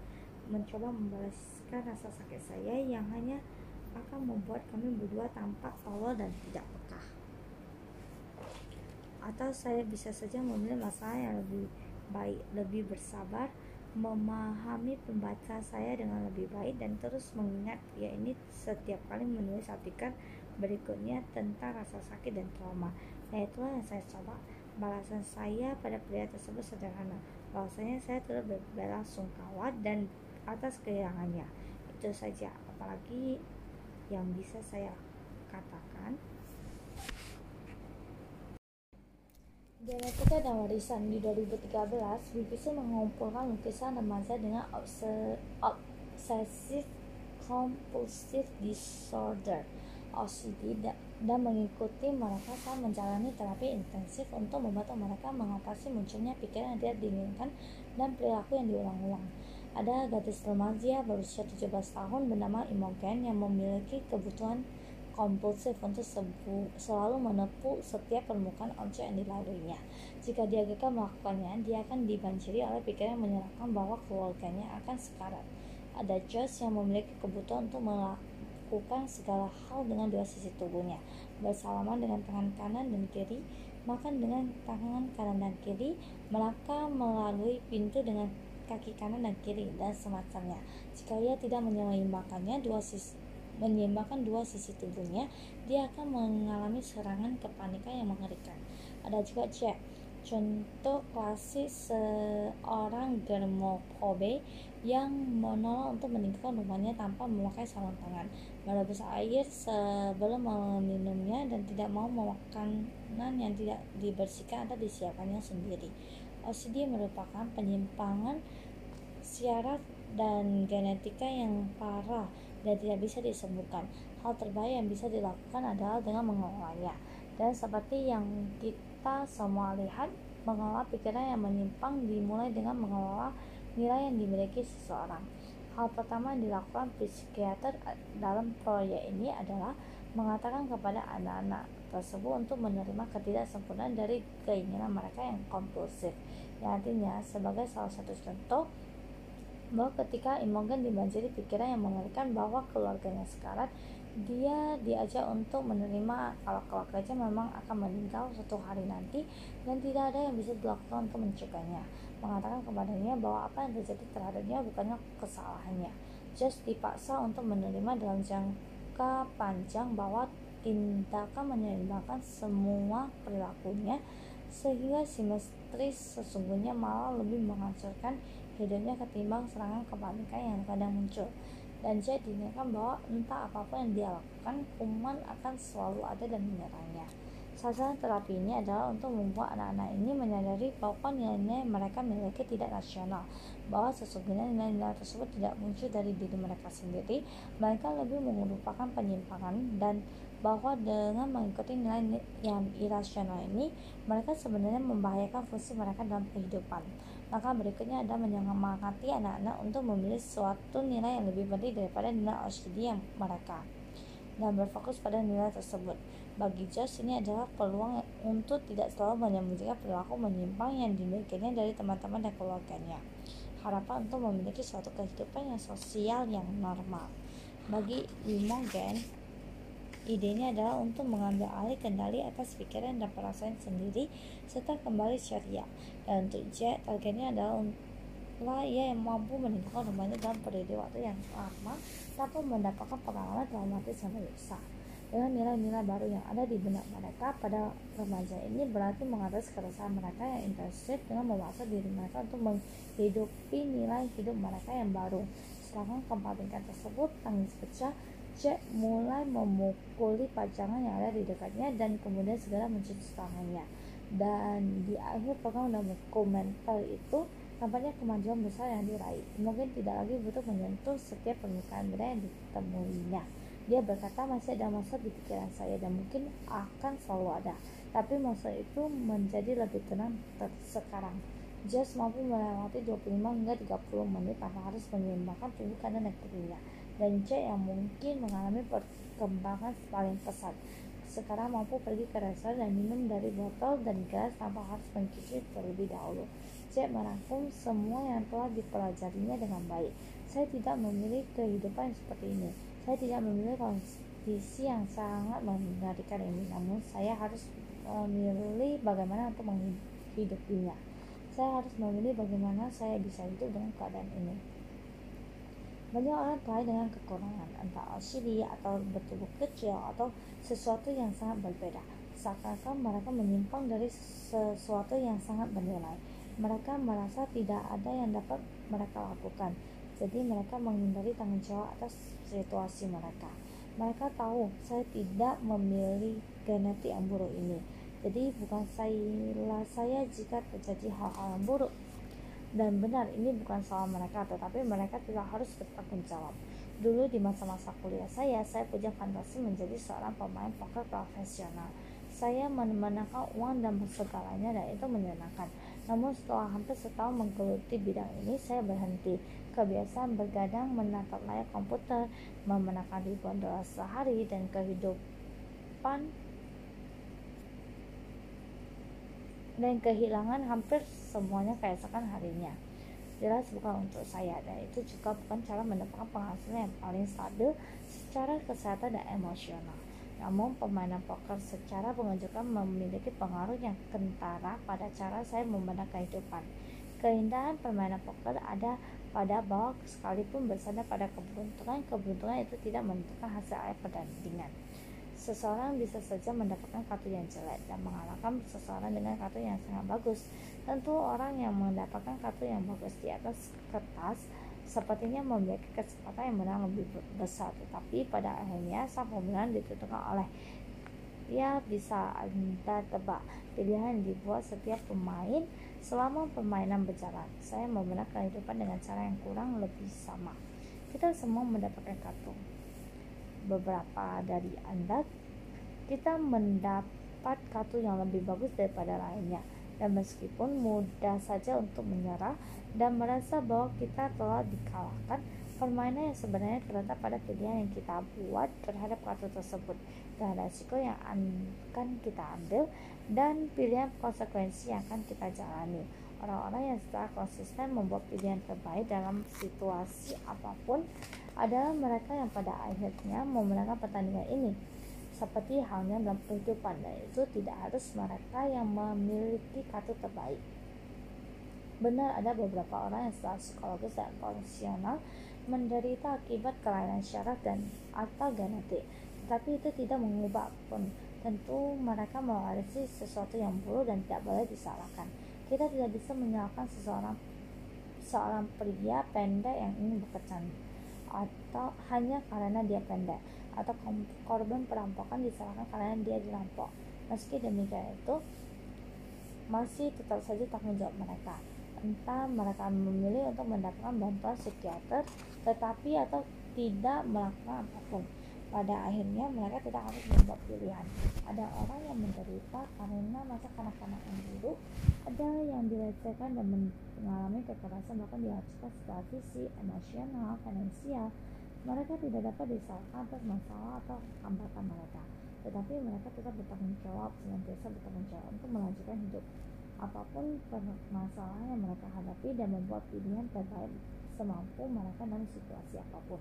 mencoba membalaskan rasa sakit saya yang hanya akan membuat kami berdua tampak tolol dan tidak peka. Atau saya bisa saja memilih masalah yang lebih baik, lebih bersabar, memahami pembaca saya dengan lebih baik dan terus mengingat ya ini setiap kali menulis artikel berikutnya tentang rasa sakit dan trauma. Nah itulah yang saya coba. Balasan saya pada pria tersebut sederhana. Bahwasanya saya turut berbela sungkawa dan atas kehilangannya. Itu saja. Apalagi yang bisa saya katakan. Genetika dan Warisan di 2013, BBC mengumpulkan lukisan remaja dengan obsessive compulsive disorder OCD dan mengikuti mereka saat menjalani terapi intensif untuk membantu mereka mengatasi munculnya pikiran yang tidak diinginkan dan perilaku yang diulang-ulang. Ada gadis remaja berusia 17 tahun bernama Imogen yang memiliki kebutuhan kompulsif untuk sebu, selalu menepuk setiap permukaan objek yang dilaluinya. Jika dia gagal melakukannya, dia akan dibanjiri oleh pikiran yang menyerahkan bahwa keluarganya akan sekarat. Ada Josh yang memiliki kebutuhan untuk melakukan segala hal dengan dua sisi tubuhnya, bersalaman dengan tangan kanan dan kiri, makan dengan tangan kanan dan kiri, melangkah melalui pintu dengan kaki kanan dan kiri, dan semacamnya. Jika ia tidak menyeimbangkannya dua sisi menyeimbangkan dua sisi tubuhnya, dia akan mengalami serangan kepanikan yang mengerikan. Ada juga Jack, contoh klasik seorang germofobe yang menolak untuk meninggalkan rumahnya tanpa memakai sarung tangan, merebus air sebelum meminumnya dan tidak mau makanan yang tidak dibersihkan atau disiapkannya sendiri. OCD merupakan penyimpangan syaraf dan genetika yang parah dan tidak bisa disembuhkan. Hal terbaik yang bisa dilakukan adalah dengan mengelolanya. Dan seperti yang kita semua lihat, mengelola pikiran yang menyimpang dimulai dengan mengelola nilai yang dimiliki seseorang. Hal pertama yang dilakukan psikiater dalam proyek ini adalah mengatakan kepada anak-anak tersebut untuk menerima ketidaksempurnaan dari keinginan mereka yang kompulsif. Yang artinya, sebagai salah satu contoh, bahwa ketika Imogen dibanjiri pikiran yang mengerikan bahwa keluarganya sekarat, dia diajak untuk menerima kalau keluarganya memang akan meninggal suatu hari nanti dan tidak ada yang bisa dilakukan untuk mencegahnya. Mengatakan kepadanya bahwa apa yang terjadi terhadapnya bukannya kesalahannya. Just dipaksa untuk menerima dalam jangka panjang bahwa tindakan menyeimbangkan semua perilakunya sehingga simetris sesungguhnya malah lebih menghancurkan hidupnya ketimbang serangan kepanikan yang kadang muncul dan dia dinilaikan bahwa entah apa pun yang dia lakukan kuman akan selalu ada dan menyerangnya sasaran terapi ini adalah untuk membuat anak-anak ini menyadari bahwa nilai-nilai mereka miliki tidak rasional bahwa sesungguhnya nilai-nilai tersebut tidak muncul dari diri mereka sendiri mereka lebih merupakan penyimpangan dan bahwa dengan mengikuti nilai yang irasional ini mereka sebenarnya membahayakan fungsi mereka dalam kehidupan maka berikutnya ada menyemangati anak-anak untuk memilih suatu nilai yang lebih penting daripada nilai OCD yang mereka dan berfokus pada nilai tersebut. Bagi Josh ini adalah peluang untuk tidak selalu menyembunyikan perilaku menyimpang yang dimilikinya dari teman-teman dan keluarganya. Harapan untuk memiliki suatu kehidupan yang sosial yang normal. Bagi Imogen, Idenya adalah untuk mengambil alih kendali atas pikiran dan perasaan sendiri serta kembali syariah. Dan untuk Jack, targetnya adalah lah ia yang mampu meninggalkan rumahnya dalam periode waktu yang lama tanpa mendapatkan pengalaman traumatis yang besar. Dengan nilai-nilai baru yang ada di benak mereka pada remaja ini berarti mengatasi keresahan mereka yang intensif dengan memaksa diri mereka untuk menghidupi nilai hidup mereka yang baru. Sedangkan kepanikan tersebut tangis pecah Jack mulai memukuli pajangan yang ada di dekatnya dan kemudian segera mencuci tangannya. Dan di akhir program dokumenter itu tampaknya kemajuan besar yang diraih. Mungkin tidak lagi butuh menyentuh setiap permukaan benda yang ditemuinya. Dia berkata masih ada masa di pikiran saya dan mungkin akan selalu ada. Tapi masa itu menjadi lebih tenang sekarang. Just mampu melewati 25 hingga 30 menit tanpa harus menyeimbangkan tubuh kanan dan dan C yang mungkin mengalami perkembangan paling pesat. Sekarang mampu pergi ke restoran dan minum dari botol dan gelas tanpa harus mencuci terlebih dahulu. C merangkum semua yang telah dipelajarinya dengan baik. Saya tidak memilih kehidupan seperti ini. Saya tidak memilih kondisi yang sangat mengerikan ini. Namun saya harus memilih bagaimana untuk menghidupinya. Saya harus memilih bagaimana saya bisa hidup dengan keadaan ini. Banyak orang terkait dengan kekurangan, entah asli atau bertubuh kecil atau sesuatu yang sangat berbeda. Seakan-akan mereka menyimpang dari sesuatu yang sangat bernilai. Mereka merasa tidak ada yang dapat mereka lakukan jadi mereka menghindari tanggung jawab atas situasi mereka. Mereka tahu saya tidak memilih genetik yang buruk ini. Jadi bukan saya saya jika terjadi hal-hal yang buruk. Dan benar ini bukan salah mereka, tetapi mereka tidak harus bertanggung jawab. Dulu di masa-masa kuliah saya, saya punya fantasi menjadi seorang pemain poker profesional. Saya memenangkan uang dan segalanya dan itu menyenangkan. Namun setelah hampir setahun menggeluti bidang ini, saya berhenti kebiasaan bergadang menatap layar komputer, memenangkan ribuan dolar sehari, dan kehidupan dan kehilangan hampir semuanya keesokan harinya. Jelas bukan untuk saya, dan itu juga bukan cara mendapatkan penghasilan yang paling stabil secara kesehatan dan emosional. Namun permainan poker secara menunjukkan memiliki pengaruh yang kentara pada cara saya memandang kehidupan. Keindahan permainan poker ada pada bahwa sekalipun bersandar pada keberuntungan, keberuntungan itu tidak menentukan hasil akhir pertandingan. Seseorang bisa saja mendapatkan kartu yang jelek dan mengalahkan seseorang dengan kartu yang sangat bagus. Tentu orang yang mendapatkan kartu yang bagus di atas kertas sepertinya memiliki kesempatan yang menang lebih besar, tetapi pada akhirnya sang pemenang ditentukan oleh ya bisa Anda tebak pilihan dibuat setiap pemain Selama permainan berjalan, saya membenarkan kehidupan dengan cara yang kurang lebih sama. Kita semua mendapatkan kartu. Beberapa dari Anda, kita mendapat kartu yang lebih bagus daripada lainnya. Dan meskipun mudah saja untuk menyerah dan merasa bahwa kita telah dikalahkan, permainan yang sebenarnya terletak pada pilihan yang kita buat terhadap kartu tersebut dan resiko yang akan kita ambil dan pilihan konsekuensi yang akan kita jalani. Orang-orang yang secara konsisten membuat pilihan terbaik dalam situasi apa pun adalah mereka yang pada akhirnya memenangkan pertandingan ini. Seperti halnya dalam kehidupan, dan itu tidak harus mereka yang memiliki kartu terbaik. Benar ada beberapa orang yang secara psikologis dan kondisional menderita akibat kelainan syaraf dan atau genetik, tetapi itu tidak mengubah pun tentu mereka mewarisi sesuatu yang buruk dan tidak boleh disalahkan. Kita tidak bisa menyalahkan seseorang seorang pria pendek yang ingin bekerja atau hanya karena dia pendek atau korban perampokan disalahkan karena dia dirampok. Meski demikian itu masih tetap saja tanggung jawab mereka. Entah mereka memilih untuk mendapatkan bantuan psikiater tetapi atau tidak melakukan apa pun pada akhirnya mereka tidak harus membuat pilihan. Ada orang yang menderita karena masa kanak-kanak yang buruk, ada yang dilecehkan dan mengalami kekerasan bahkan dihabiskan secara fisik, emosional, finansial. Mereka tidak dapat disalahkan atas masalah atau hambatan mereka, tetapi mereka tetap bertanggung jawab senantiasa bertanggung jawab untuk melanjutkan hidup apa pun permasalahan yang mereka hadapi dan membuat pilihan terbaik semampu mereka dalam situasi apa pun.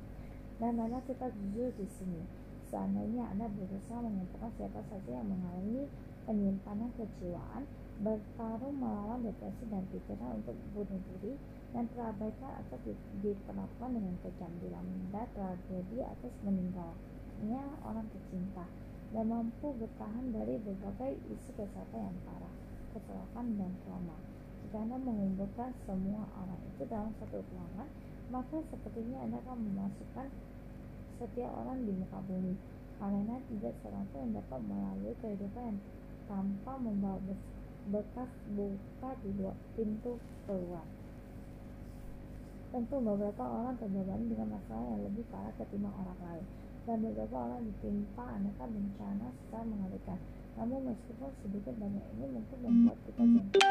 Dan anda kita jujur di sini. Seandainya Anda berusaha mengumpulkan siapa saja yang mengalami penyimpanan kejiwaan, bertarung melawan depresi dan pikiran untuk bunuh diri, dan terabaikan atau diperlakukan dengan kejam bila Anda tragedi atas meninggalnya orang tercinta dan mampu bertahan dari berbagai isu kesehatan yang parah, kecelakaan dan trauma. Jika Anda mengumpulkan semua orang itu dalam satu ruangan, maka sepertinya Anda akan memasukkan setiap orang di muka bumi karena tidak seorang pun dapat melalui kehidupan tanpa membawa bekas buka di luar pintu keluar. Tentu beberapa orang terbebani dengan masalah yang lebih parah ketimbang orang lain dan beberapa orang ditimpa aneka bencana secara mengerikan. Namun meskipun sedikit banyak ini mungkin membuat kita jatuh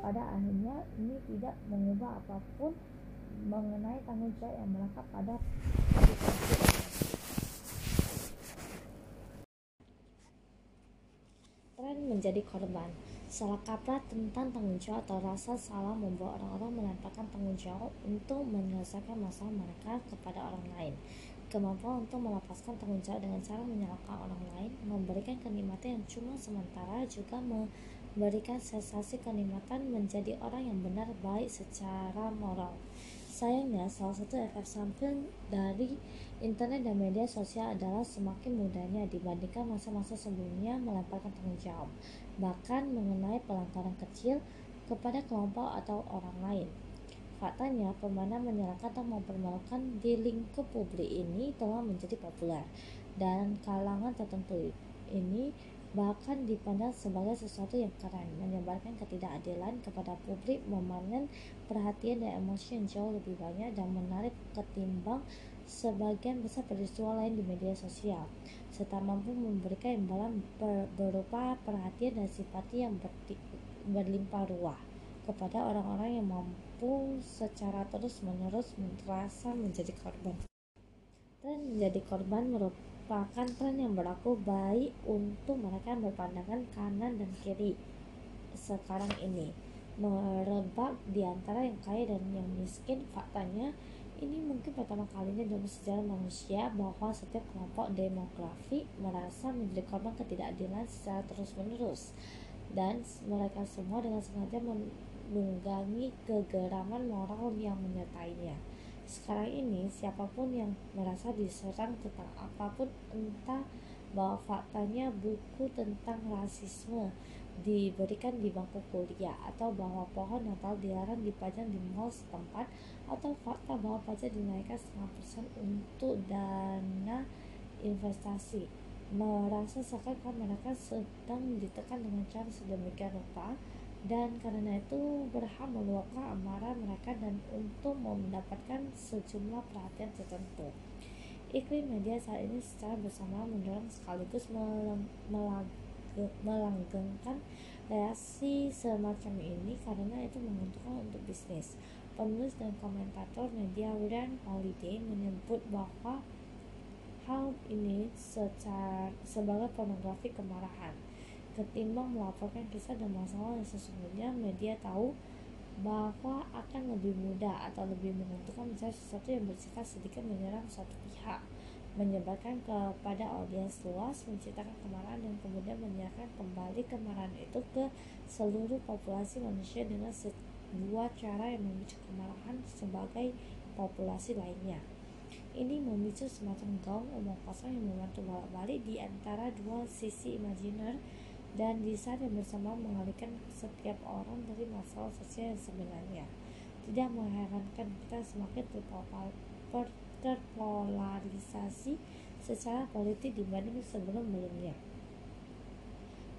pada akhirnya ini tidak mengubah apa pun mengenai tanggung jawab yang melekat pada tren menjadi korban Salah kaprah tentang tanggung jawab atau rasa salah membuat orang-orang melemparkan tanggung jawab untuk menyelesaikan masalah mereka kepada orang lain. Kemampuan untuk melepaskan tanggung jawab dengan cara menyalahkan orang lain, memberikan kenikmatan yang cuma sementara, juga memberikan sensasi kenikmatan menjadi orang yang benar baik secara moral. Sayangnya, salah satu efek samping dari internet dan media sosial adalah semakin mudahnya dibandingkan masa-masa sebelumnya melemparkan tanggung jawab bahkan mengenai pelanggaran kecil kepada kelompok atau orang lain. Faktanya, permainan menyerahkan atau mempermalukan di lingkup publik ini telah menjadi populer dan kalangan tertentu ini bahkan dipandang sebagai sesuatu yang keren, menyebarkan ketidakadilan kepada publik, memanen perhatian dan emosi yang jauh lebih banyak dan menarik ketimbang sebagian besar peristiwa lain di media sosial serta mampu memberikan imbalan berupa perhatian dan simpati yang berlimpah ruah kepada orang-orang yang mampu secara terus-menerus merasa menjadi korban. Tren menjadi korban merupakan tren yang berlaku baik untuk mereka yang berpandangan kanan dan kiri sekarang ini merebak di antara yang kaya dan yang miskin faktanya ini mungkin pertama kalinya dalam sejarah manusia bahwa setiap kelompok demografi merasa menjadi korban ketidakadilan secara terus-menerus dan mereka semua dengan sengaja menunggangi kegeraman moral yang menyertainya. Sekarang ini siapa pun yang merasa diserang tentang apa pun entah bahwa faktanya buku tentang rasisme diberikan di bangku kuliah atau bahwa pohon Natal dilarang dipajang di mall setempat atau fakta bahwa pajak dinaikkan setengah persen untuk dana investasi. Merasa seakan mereka sedang ditekan dengan cara sedemikian rupa dan karena itu berhak meluapkan amarah mereka dan untuk mendapatkan sejumlah perhatian tertentu iklim media saat ini secara bersama mendorong sekaligus melanggengkan reaksi semacam ini karena itu menguntungkan untuk bisnis. Penulis dan komentator media Ryan Holiday menyebut bahwa hal ini secara sebagai pornografi kemarahan. Ketimbang melaporkan kisah dan masalah yang sesungguhnya, media tahu bahwa akan lebih mudah atau lebih menentukan mencari sesuatu yang bersifat sedikit menyerang suatu pihak menyebarkan kepada audiens luas, menciptakan kemarahan dan kemudian menyerahkan kembali kemarahan itu ke seluruh populasi manusia dengan sebuah cara yang memicu kemarahan sebagai populasi lainnya. Ini memicu semacam gaung umum kosong yang membantu balik-balik di antara dua sisi imajiner dan di saat yang bersama mengalihkan setiap orang dari masalah sosial yang sebenarnya. Tidak mengherankan kita semakin terpolarisasi secara politik dibanding sebelum-sebelumnya.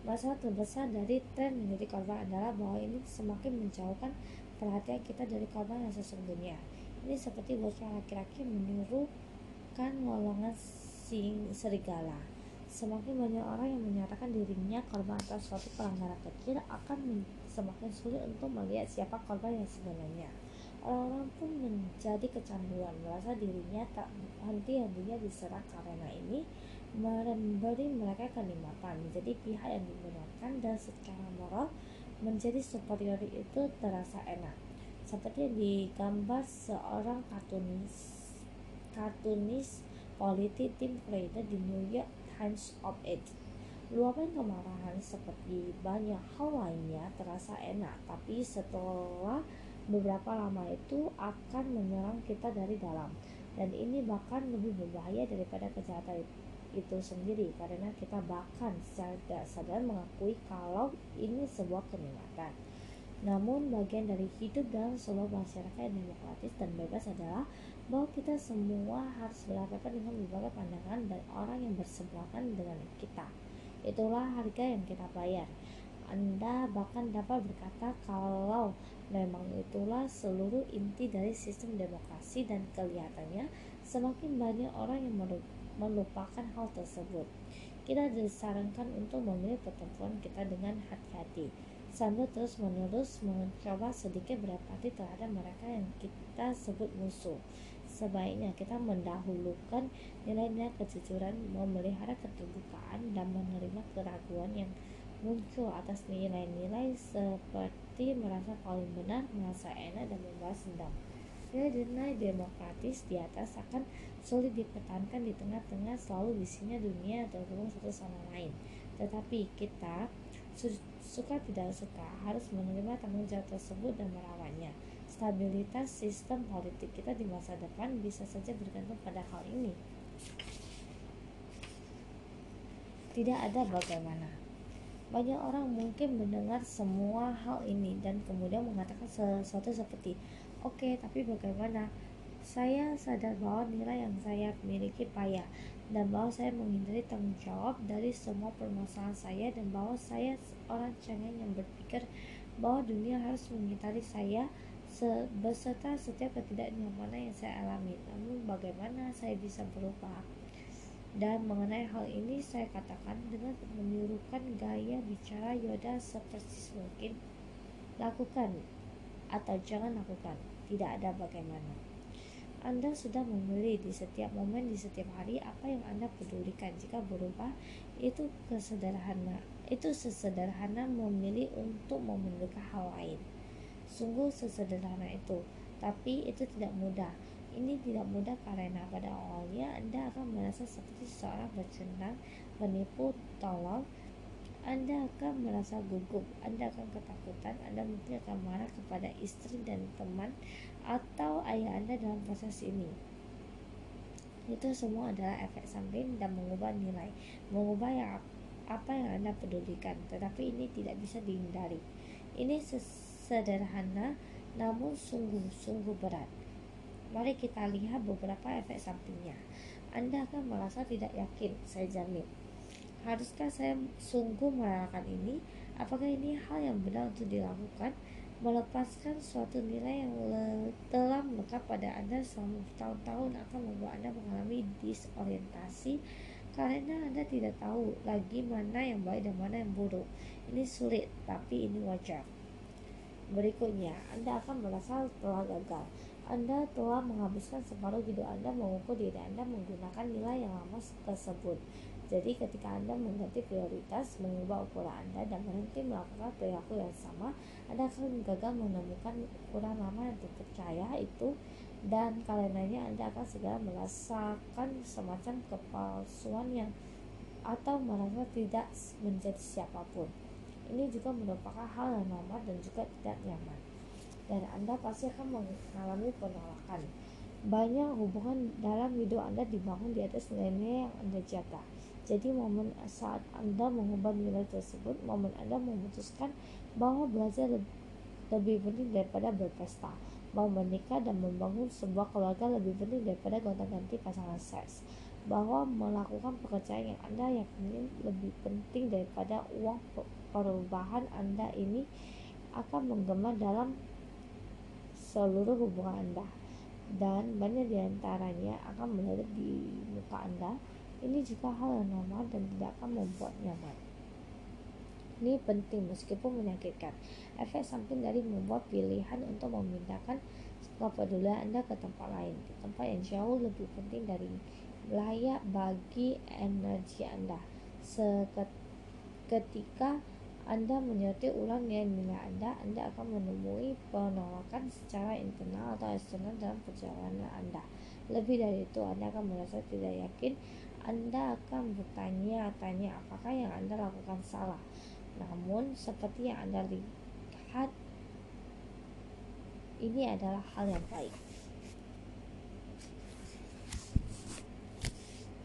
Masalah terbesar dari tren menjadi korban adalah bahwa ini semakin menjauhkan perhatian kita dari korban yang sesungguhnya. Ini seperti bocah laki-laki menirukan golongan sing serigala. Semakin banyak orang yang menyatakan dirinya korban atas suatu pelanggaran kecil akan semakin sulit untuk melihat siapa korban yang sebenarnya. Orang-orang pun menjadi kecanduan, merasa dirinya tak henti-hentinya diserang karena ini memberi mereka kenikmatan, menjadi pihak yang dibenarkan dan secara moral menjadi superior itu terasa enak. Seperti digambar seorang kartunis kartunis politik Tim Fraser di New York Times of It. Luapan kemarahan seperti banyak hal lainnya terasa enak, tapi setelah beberapa lama itu akan menyerang kita dari dalam dan ini bahkan lebih berbahaya daripada kejahatan itu sendiri karena kita bahkan secara tidak sadar mengakui kalau ini sebuah kenikmatan. Namun bagian dari hidup dalam sebuah masyarakat yang demokratis dan bebas adalah bahwa kita semua harus berhadapan dengan berbagai pandangan dan orang yang bersebelahan dengan kita. Itulah harga yang kita bayar. Anda bahkan dapat berkata kalau Memang itulah seluruh inti dari sistem demokrasi dan kelihatannya semakin banyak orang yang melupakan hal tersebut. Kita disarankan untuk memilih pertempuran kita dengan hati-hati sambil terus menerus mencoba sedikit berempati terhadap mereka yang kita sebut musuh. Sebaiknya kita mendahulukan nilai-nilai kejujuran, memelihara keterbukaan, dan menerima keraguan yang muncul atas nilai-nilai seperti merasa paling benar, merasa enak, dan membahas dendam. Nilai-nilai demokratis di atas akan sulit dipertahankan di tengah-tengah selalu bisinya dunia terhubung satu sama lain. Tetapi kita suka tidak suka harus menerima tanggung jawab tersebut dan merawatnya. Stabilitas sistem politik kita di masa depan bisa saja bergantung pada hal ini. Tidak ada bagaimana. Banyak orang mungkin mendengar semua hal ini dan kemudian mengatakan sesuatu seperti, "Oke, okay, tapi bagaimana?" Saya sadar bahwa nilai yang saya miliki payah dan bahwa saya menghindari tanggung jawab dari semua permasalahan saya dan bahwa saya orang cengeng yang berpikir bahwa dunia harus mengitari saya beserta setiap ketidaknyamanan yang saya alami. Namun bagaimana saya bisa berubah? Dan mengenai hal ini saya katakan dengan menirukan gaya bicara Yoda seperti mungkin lakukan atau jangan lakukan. Tidak ada bagaimana. Anda sudah memilih di setiap momen di setiap hari apa yang Anda pedulikan. Jika berubah, itu kesederhana. Itu sesederhana memilih untuk memiliki hal lain. Sungguh sesederhana itu, tapi itu tidak mudah ini tidak mudah karena pada awalnya Anda akan merasa seperti seorang bercendang, menipu, tolong. Anda akan merasa gugup, Anda akan ketakutan, Anda mungkin akan marah kepada istri dan teman atau ayah Anda dalam proses ini. Itu semua adalah efek samping dan mengubah nilai, mengubah yang apa yang Anda pedulikan, tetapi ini tidak bisa dihindari. Ini sederhana namun sungguh-sungguh berat. Mari kita lihat beberapa efek sampingnya. Anda akan merasa tidak yakin, saya jamin. Haruskah saya sungguh merelakan ini? Apakah ini hal yang benar untuk dilakukan? Melepaskan suatu nilai yang telah melekat pada Anda selama bertahun-tahun akan membuat Anda mengalami disorientasi karena Anda tidak tahu lagi mana yang baik dan mana yang buruk. Ini sulit, tapi ini wajar. Berikutnya, Anda akan merasa telah gagal anda telah menghabiskan separuh hidup Anda mengukur diri Anda menggunakan nilai yang lama tersebut. Jadi ketika Anda mengganti prioritas, mengubah ukuran Anda dan berhenti melakukan perilaku yang sama, Anda akan gagal menemukan ukuran lama yang terpercaya itu dan karenanya Anda akan segera merasakan semacam kepalsuan yang atau merasa tidak menjadi siapa pun. Ini juga merupakan hal yang normal dan juga tidak nyaman dan Anda pasti akan mengalami penolakan. Banyak hubungan dalam hidup Anda dibangun di atas nilai-nilai yang Anda jaga. Jadi momen saat Anda mengubah nilai tersebut, momen Anda memutuskan bahwa belajar lebih penting daripada berpesta, mau menikah dan membangun sebuah keluarga lebih penting daripada gonta-ganti pasangan seks, bahwa melakukan pekerjaan yang Anda yakini lebih penting daripada uang perubahan Anda ini akan menggema dalam seluruh hubungan Anda dan banyak di antaranya akan meledak di muka Anda. Ini juga hal yang normal dan tidak akan membuat nyaman. Ini penting meskipun menyakitkan. Efek samping dari membuat pilihan untuk memindahkan kepedulian Anda ke tempat lain, ke tempat yang jauh lebih penting dari layak bagi energi Anda. Seketika anda menyetir ulang nilai-nilai Anda, Anda akan menemui penolakan secara internal atau eksternal dalam perjalanan Anda. Lebih dari itu, Anda akan merasa tidak yakin. Anda akan bertanya-tanya apakah yang Anda lakukan salah. Namun, seperti yang Anda lihat, ini adalah hal yang baik.